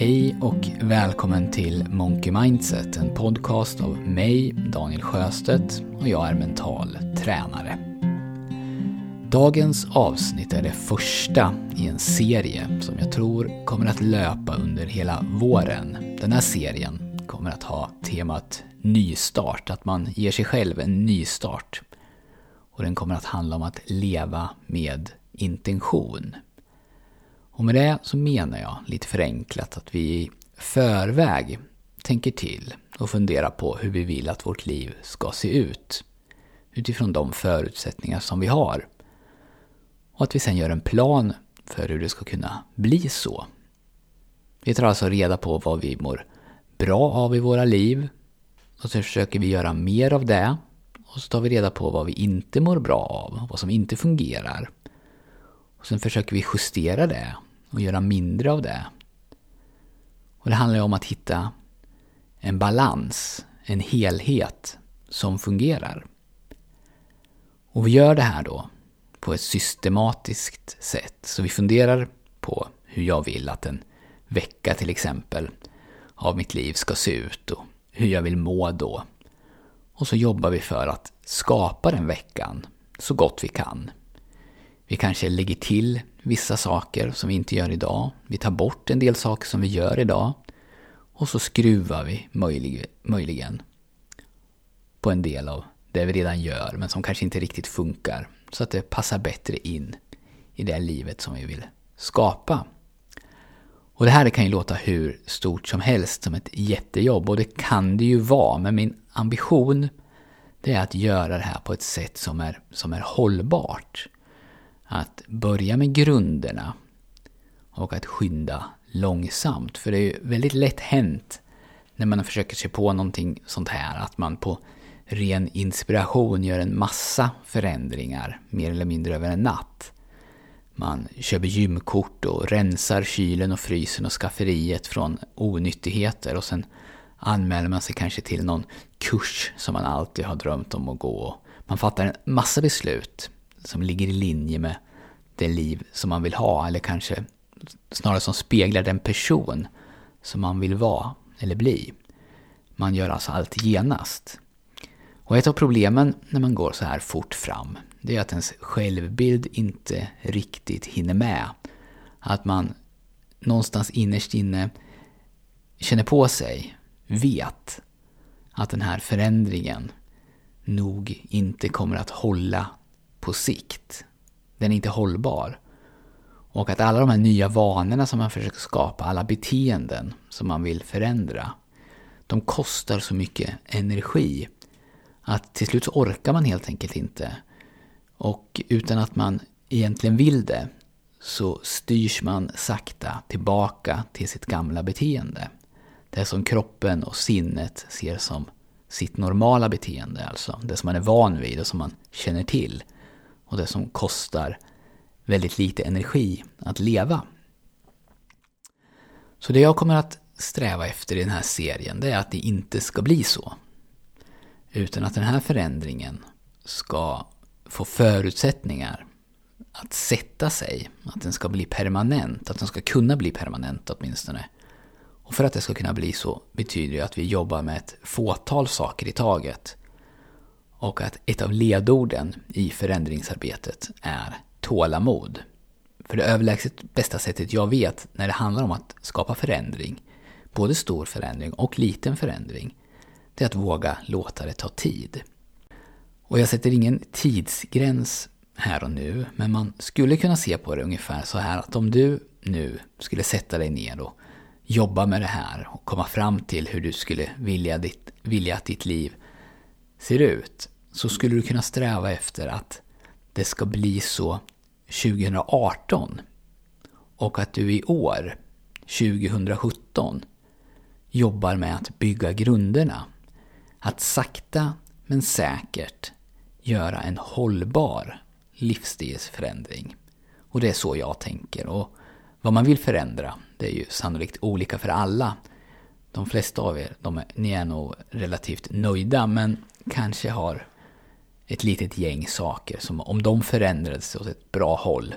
Hej och välkommen till Monkey Mindset, en podcast av mig, Daniel Sjöstedt, och jag är mental tränare. Dagens avsnitt är det första i en serie som jag tror kommer att löpa under hela våren. Den här serien kommer att ha temat nystart, att man ger sig själv en nystart. Och den kommer att handla om att leva med intention. Och med det så menar jag lite förenklat att vi i förväg tänker till och funderar på hur vi vill att vårt liv ska se ut. Utifrån de förutsättningar som vi har. Och att vi sen gör en plan för hur det ska kunna bli så. Vi tar alltså reda på vad vi mår bra av i våra liv. Och så försöker vi göra mer av det. Och så tar vi reda på vad vi inte mår bra av, vad som inte fungerar. Och sen försöker vi justera det och göra mindre av det. Och det handlar ju om att hitta en balans, en helhet som fungerar. Och vi gör det här då på ett systematiskt sätt. Så vi funderar på hur jag vill att en vecka till exempel av mitt liv ska se ut och hur jag vill må då. Och så jobbar vi för att skapa den veckan så gott vi kan. Vi kanske lägger till vissa saker som vi inte gör idag. Vi tar bort en del saker som vi gör idag. Och så skruvar vi möjlig, möjligen på en del av det vi redan gör men som kanske inte riktigt funkar. Så att det passar bättre in i det livet som vi vill skapa. Och det här kan ju låta hur stort som helst som ett jättejobb och det kan det ju vara men min ambition det är att göra det här på ett sätt som är, som är hållbart att börja med grunderna och att skynda långsamt. För det är ju väldigt lätt hänt när man försöker sig på någonting sånt här att man på ren inspiration gör en massa förändringar mer eller mindre över en natt. Man köper gymkort och rensar kylen och frysen och skafferiet från onyttigheter och sen anmäler man sig kanske till någon kurs som man alltid har drömt om att gå. Man fattar en massa beslut som ligger i linje med det liv som man vill ha eller kanske snarare som speglar den person som man vill vara eller bli. Man gör alltså allt genast. Och ett av problemen när man går så här fort fram, det är att ens självbild inte riktigt hinner med. Att man någonstans innerst inne känner på sig, vet att den här förändringen nog inte kommer att hålla på sikt. Den är inte hållbar. Och att alla de här nya vanorna som man försöker skapa, alla beteenden som man vill förändra, de kostar så mycket energi att till slut så orkar man helt enkelt inte. Och utan att man egentligen vill det så styrs man sakta tillbaka till sitt gamla beteende. Det som kroppen och sinnet ser som sitt normala beteende, alltså det som man är van vid och som man känner till och det som kostar väldigt lite energi att leva. Så det jag kommer att sträva efter i den här serien det är att det inte ska bli så. Utan att den här förändringen ska få förutsättningar att sätta sig, att den ska bli permanent, att den ska kunna bli permanent åtminstone. Och för att det ska kunna bli så betyder det att vi jobbar med ett fåtal saker i taget och att ett av ledorden i förändringsarbetet är tålamod. För det överlägset bästa sättet jag vet när det handlar om att skapa förändring, både stor förändring och liten förändring, det är att våga låta det ta tid. Och jag sätter ingen tidsgräns här och nu, men man skulle kunna se på det ungefär så här att om du nu skulle sätta dig ner och jobba med det här och komma fram till hur du skulle vilja, ditt, vilja att ditt liv ser ut så skulle du kunna sträva efter att det ska bli så 2018 och att du i år, 2017, jobbar med att bygga grunderna. Att sakta men säkert göra en hållbar livsstilsförändring. Och det är så jag tänker. Och vad man vill förändra, det är ju sannolikt olika för alla. De flesta av er, de är, ni är nog relativt nöjda men kanske har ett litet gäng saker som om de förändrades åt ett bra håll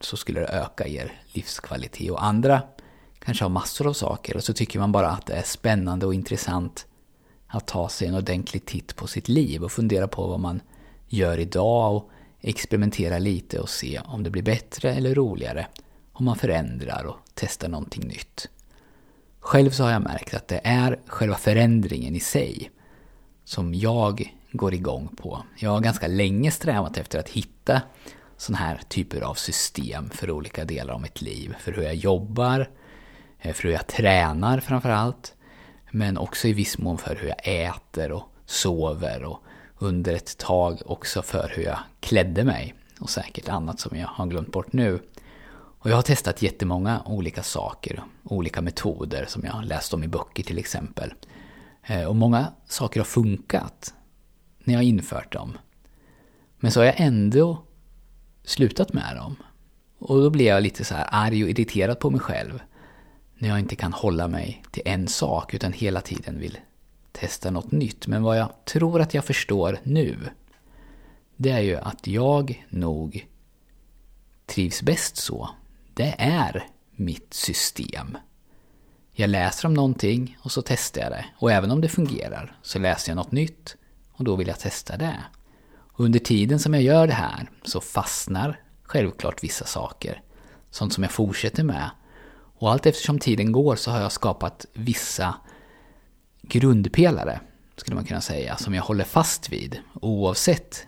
så skulle det öka er livskvalitet. Och andra kanske har massor av saker och så tycker man bara att det är spännande och intressant att ta sig en ordentlig titt på sitt liv och fundera på vad man gör idag och experimentera lite och se om det blir bättre eller roligare om man förändrar och testar någonting nytt. Själv så har jag märkt att det är själva förändringen i sig som jag går igång på. Jag har ganska länge strävat efter att hitta sådana här typer av system för olika delar av mitt liv. För hur jag jobbar, eh, för hur jag tränar framförallt. Men också i viss mån för hur jag äter och sover och under ett tag också för hur jag klädde mig. Och säkert annat som jag har glömt bort nu. Och jag har testat jättemånga olika saker, olika metoder som jag har läst om i böcker till exempel. Eh, och många saker har funkat när jag har infört dem. Men så har jag ändå slutat med dem. Och då blir jag lite så här arg och irriterad på mig själv. När jag inte kan hålla mig till en sak utan hela tiden vill testa något nytt. Men vad jag tror att jag förstår nu, det är ju att jag nog trivs bäst så. Det är mitt system. Jag läser om någonting och så testar jag det. Och även om det fungerar så läser jag något nytt och då vill jag testa det. Och under tiden som jag gör det här så fastnar självklart vissa saker. Sånt som jag fortsätter med. Och allt eftersom tiden går så har jag skapat vissa grundpelare, skulle man kunna säga, som jag håller fast vid oavsett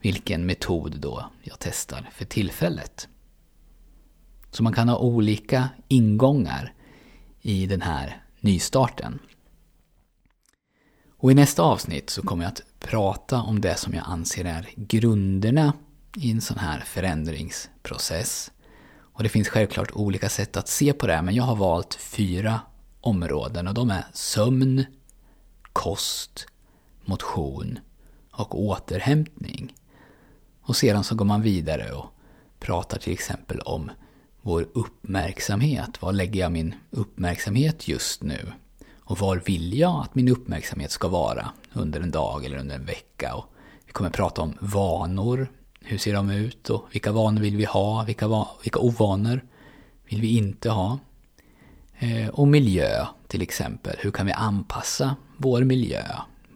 vilken metod då jag testar för tillfället. Så man kan ha olika ingångar i den här nystarten. Och i nästa avsnitt så kommer jag att prata om det som jag anser är grunderna i en sån här förändringsprocess. Och det finns självklart olika sätt att se på det, men jag har valt fyra områden och de är sömn, kost, motion och återhämtning. Och sedan så går man vidare och pratar till exempel om vår uppmärksamhet. Var lägger jag min uppmärksamhet just nu? Och var vill jag att min uppmärksamhet ska vara under en dag eller under en vecka? Och vi kommer prata om vanor. Hur ser de ut? Och vilka vanor vill vi ha? Vilka, vilka ovanor vill vi inte ha? Eh, och miljö till exempel. Hur kan vi anpassa vår miljö?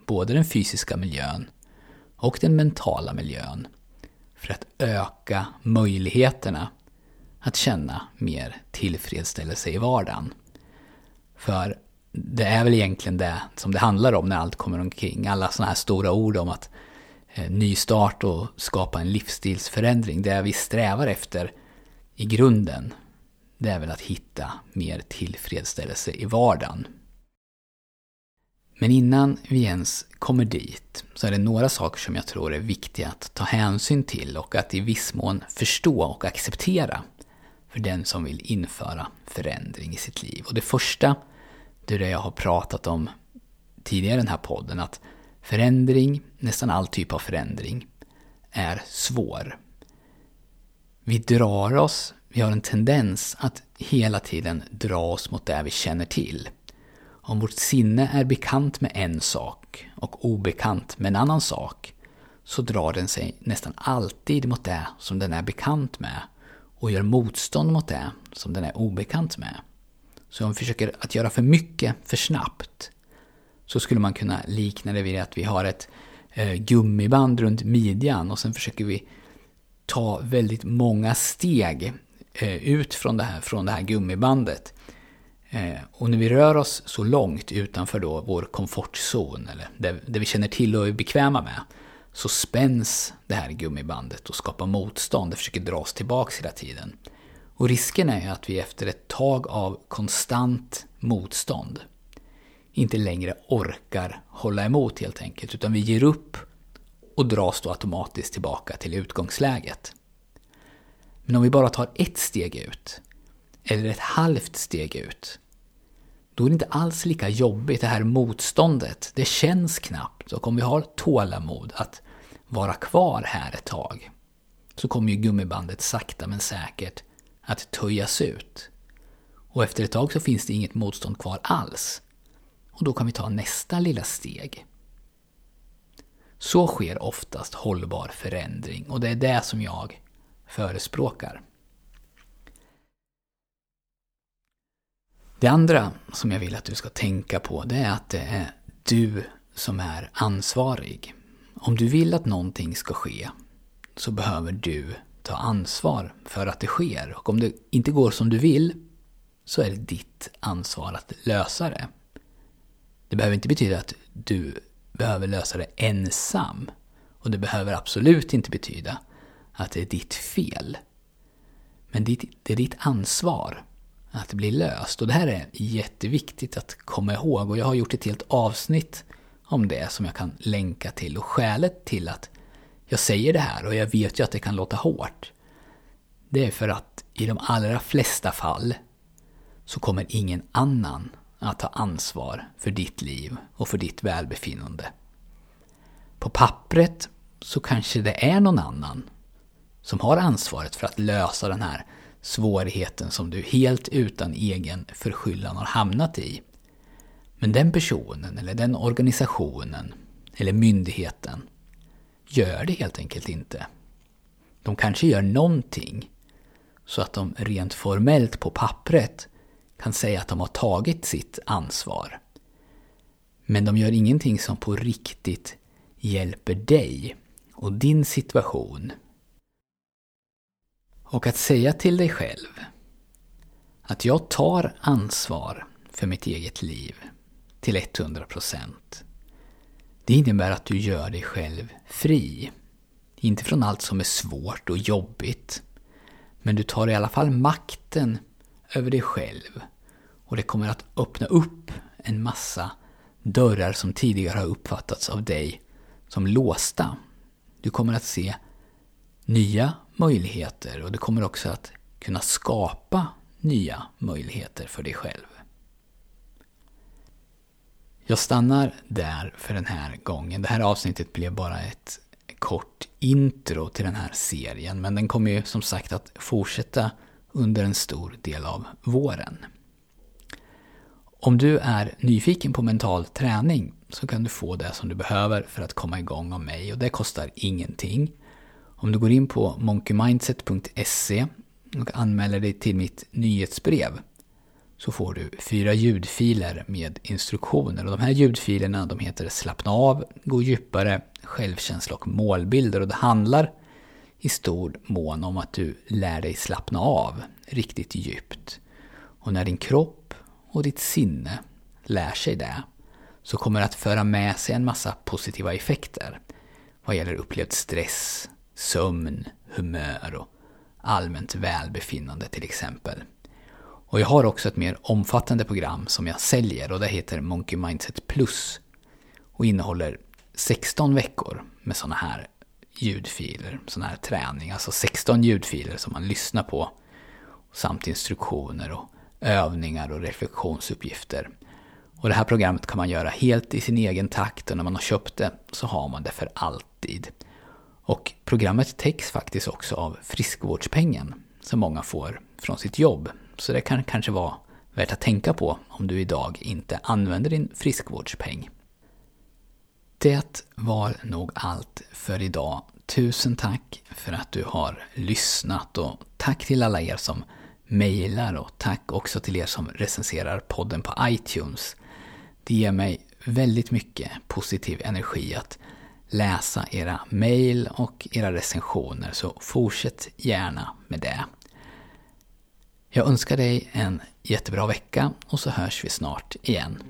Både den fysiska miljön och den mentala miljön. För att öka möjligheterna att känna mer tillfredsställelse i vardagen. För det är väl egentligen det som det handlar om när allt kommer omkring. Alla sådana här stora ord om att eh, nystart och skapa en livsstilsförändring. Det vi strävar efter i grunden, det är väl att hitta mer tillfredsställelse i vardagen. Men innan vi ens kommer dit så är det några saker som jag tror är viktiga att ta hänsyn till och att i viss mån förstå och acceptera för den som vill införa förändring i sitt liv. Och det första, det är det jag har pratat om tidigare i den här podden, att förändring, nästan all typ av förändring, är svår. Vi drar oss, vi har en tendens att hela tiden dra oss mot det vi känner till. Om vårt sinne är bekant med en sak och obekant med en annan sak, så drar den sig nästan alltid mot det som den är bekant med och gör motstånd mot det som den är obekant med. Så om vi försöker att göra för mycket för snabbt så skulle man kunna likna det vid att vi har ett eh, gummiband runt midjan och sen försöker vi ta väldigt många steg eh, ut från det här, från det här gummibandet. Eh, och när vi rör oss så långt utanför då vår komfortzon, eller det, det vi känner till och är bekväma med, så spänns det här gummibandet och skapar motstånd. Det försöker dra oss tillbaks hela tiden. Och risken är att vi efter ett tag av konstant motstånd inte längre orkar hålla emot helt enkelt, utan vi ger upp och dras då automatiskt tillbaka till utgångsläget. Men om vi bara tar ett steg ut, eller ett halvt steg ut, då är det inte alls lika jobbigt det här motståndet. Det känns knappt och om vi har tålamod att vara kvar här ett tag så kommer ju gummibandet sakta men säkert att töjas ut. Och efter ett tag så finns det inget motstånd kvar alls. Och då kan vi ta nästa lilla steg. Så sker oftast hållbar förändring och det är det som jag förespråkar. Det andra som jag vill att du ska tänka på det är att det är du som är ansvarig. Om du vill att någonting ska ske så behöver du ta ansvar för att det sker. Och om det inte går som du vill så är det ditt ansvar att lösa det. Det behöver inte betyda att du behöver lösa det ensam. Och det behöver absolut inte betyda att det är ditt fel. Men det är ditt ansvar att det blir löst. Och det här är jätteviktigt att komma ihåg. Och jag har gjort ett helt avsnitt om det som jag kan länka till. Och skälet till att jag säger det här, och jag vet ju att det kan låta hårt, det är för att i de allra flesta fall så kommer ingen annan att ta ansvar för ditt liv och för ditt välbefinnande. På pappret så kanske det är någon annan som har ansvaret för att lösa den här svårigheten som du helt utan egen förskyllan har hamnat i. Men den personen eller den organisationen eller myndigheten gör det helt enkelt inte. De kanske gör någonting så att de rent formellt på pappret kan säga att de har tagit sitt ansvar. Men de gör ingenting som på riktigt hjälper dig och din situation. Och att säga till dig själv att jag tar ansvar för mitt eget liv till 100%. Det innebär att du gör dig själv fri. Inte från allt som är svårt och jobbigt. Men du tar i alla fall makten över dig själv. Och det kommer att öppna upp en massa dörrar som tidigare har uppfattats av dig som låsta. Du kommer att se nya möjligheter och du kommer också att kunna skapa nya möjligheter för dig själv. Jag stannar där för den här gången. Det här avsnittet blev bara ett kort intro till den här serien, men den kommer ju som sagt att fortsätta under en stor del av våren. Om du är nyfiken på mental träning så kan du få det som du behöver för att komma igång av mig och det kostar ingenting. Om du går in på monkeymindset.se och anmäler dig till mitt nyhetsbrev så får du fyra ljudfiler med instruktioner. Och de här ljudfilerna de heter Slappna av, Gå djupare, Självkänsla och målbilder. Och det handlar i stor mån om att du lär dig slappna av riktigt djupt. Och när din kropp och ditt sinne lär sig det så kommer det att föra med sig en massa positiva effekter vad gäller upplevd stress, sömn, humör och allmänt välbefinnande till exempel. Och jag har också ett mer omfattande program som jag säljer och det heter Monkey Mindset Plus och innehåller 16 veckor med sådana här ljudfiler, sådana här träning, alltså 16 ljudfiler som man lyssnar på samt instruktioner och övningar och reflektionsuppgifter. Och det här programmet kan man göra helt i sin egen takt och när man har köpt det så har man det för alltid. Och programmet täcks faktiskt också av friskvårdspengen som många får från sitt jobb. Så det kan kanske vara värt att tänka på om du idag inte använder din friskvårdspeng. Det var nog allt för idag. Tusen tack för att du har lyssnat och tack till alla er som mejlar och tack också till er som recenserar podden på iTunes. Det ger mig väldigt mycket positiv energi att läsa era mejl och era recensioner, så fortsätt gärna med det. Jag önskar dig en jättebra vecka och så hörs vi snart igen.